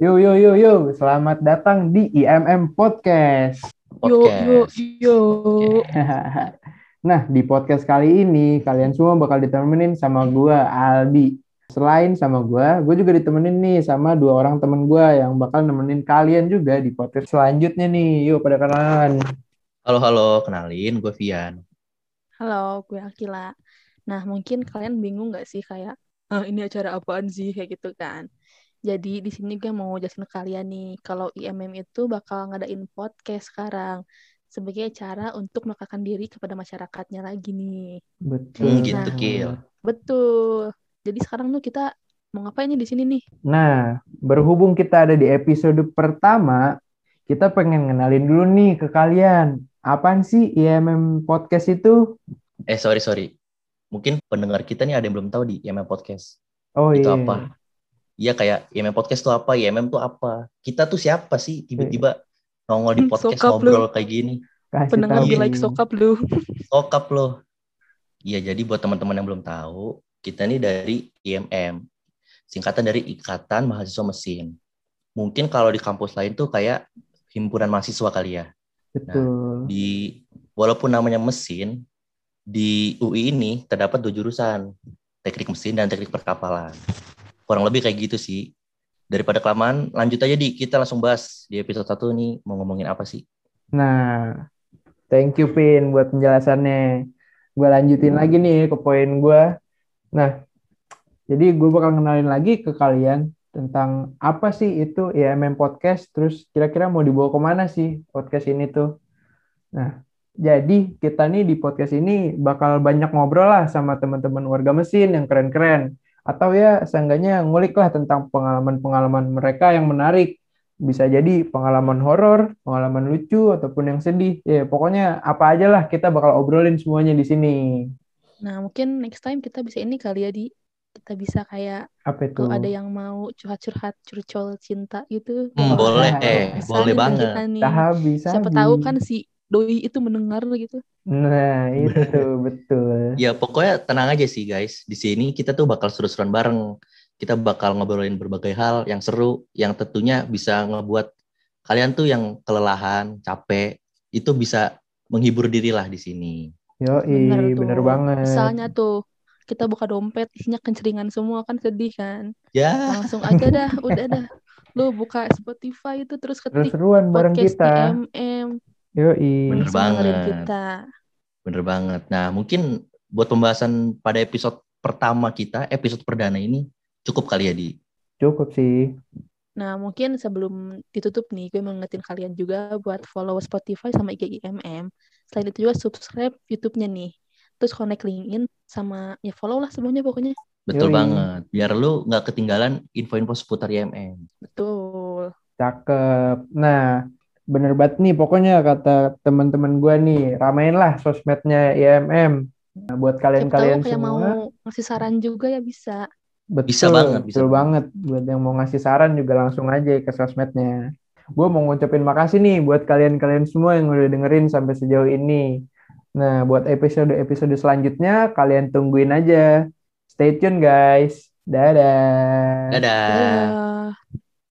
Yo yo yo yo, selamat datang di IMM Podcast. Yo yo yo. nah, di podcast kali ini kalian semua bakal ditemenin sama gua Aldi. Selain sama gua, gue juga ditemenin nih sama dua orang temen gua yang bakal nemenin kalian juga di podcast selanjutnya nih. Yuk pada kenalan. Halo halo, kenalin gue Vian. Halo, gue Akila. Nah, mungkin kalian bingung nggak sih kayak, ah, ini acara apaan sih kayak gitu kan? Jadi di sini gue mau jelasin ke kalian nih, kalau IMM itu bakal ngadain podcast sekarang sebagai cara untuk melekat diri kepada masyarakatnya lagi nih. Betul. Hmm, gitu Nah. Kil. Betul. Jadi sekarang tuh kita mau ngapain nih di sini nih? Nah, berhubung kita ada di episode pertama, kita pengen ngenalin dulu nih ke kalian. Apaan sih IMM Podcast itu? Eh sorry sorry. Mungkin pendengar kita nih ada yang belum tahu di IMM Podcast. Oh itu iya. apa? Iya kayak IMM Podcast tuh apa? IMM tuh apa? Kita tuh siapa sih tiba-tiba nongol di Hmm, podcast sokap lu. ngobrol kayak gini? Kasih Pendengar be like sokap lu. Sokap loh. Iya jadi buat teman-teman yang belum tahu, kita nih dari IMM. Singkatan dari Ikatan Mahasiswa Mesin. Mungkin kalau di kampus lain tuh kayak himpunan mahasiswa kali ya. Betul. di walaupun namanya mesin di UI ini terdapat dua jurusan teknik mesin dan teknik perkapalan kurang lebih kayak gitu sih daripada kelamaan lanjut aja di kita langsung bahas di episode satu nih mau ngomongin apa sih Nah, thank you Pin buat penjelasannya. Gue lanjutin lagi nih ke poin gue. Nah, jadi gue bakal kenalin lagi ke kalian tentang apa sih itu IMM Podcast, terus kira-kira mau dibawa ke mana sih podcast ini tuh. Nah, jadi kita nih di podcast ini bakal banyak ngobrol lah sama teman-teman warga mesin yang keren-keren. Atau ya seenggaknya ngulik lah tentang pengalaman-pengalaman mereka yang menarik bisa jadi pengalaman horor, pengalaman lucu ataupun yang sedih. Ya, pokoknya apa aja lah kita bakal obrolin semuanya di sini. Nah, mungkin next time kita bisa ini kali ya, Di. Kita bisa kayak Apa itu? kalau ada yang mau curhat-curhat, curcol cinta gitu. hmm, boleh bisa eh Bisa boleh ke banget kita nih. Sahabi, Siapa tahu kan si doi itu mendengar gitu. Nah, itu betul. ya pokoknya tenang aja sih guys di sini kita tuh bakal seru-seruan bareng kita bakal ngobrolin berbagai hal yang seru yang tentunya bisa ngebuat kalian tuh yang kelelahan capek itu bisa menghibur diri lah di sini Yoi, Bener bener, tuh. banget. Misalnya tuh kita buka dompet isinya kenceringan semua kan sedih kan. ya Langsung aja dah, udah dah. Lu buka Spotify itu terus ketik Seru-seruan bareng podcast kita. Yoi. Bener banget. kita. Bener banget. Nah, mungkin buat pembahasan pada episode pertama kita, episode perdana ini cukup kali ya di. Cukup sih. Nah, mungkin sebelum ditutup nih, gue mau ngingetin kalian juga buat follow Spotify sama IG IMM. Selain itu juga subscribe YouTube-nya nih. Terus connect LinkedIn sama ya follow lah semuanya pokoknya. Betul Yoi. banget. Biar lu nggak ketinggalan info-info seputar IMM. Betul. Cakep. Nah, bener banget nih pokoknya kata teman-teman gua nih, ramein lah sosmednya IMM. Nah, buat kalian-kalian semua. mau ngasih saran juga ya bisa. Betul, Bisa banget, bisa betul banget. Buat yang mau ngasih saran juga langsung aja ke sosmednya. Gue mau ngucapin makasih nih buat kalian-kalian semua yang udah dengerin sampai sejauh ini. Nah, buat episode-episode selanjutnya, kalian tungguin aja. Stay tune, guys. Dadah. Dadah. Dadah.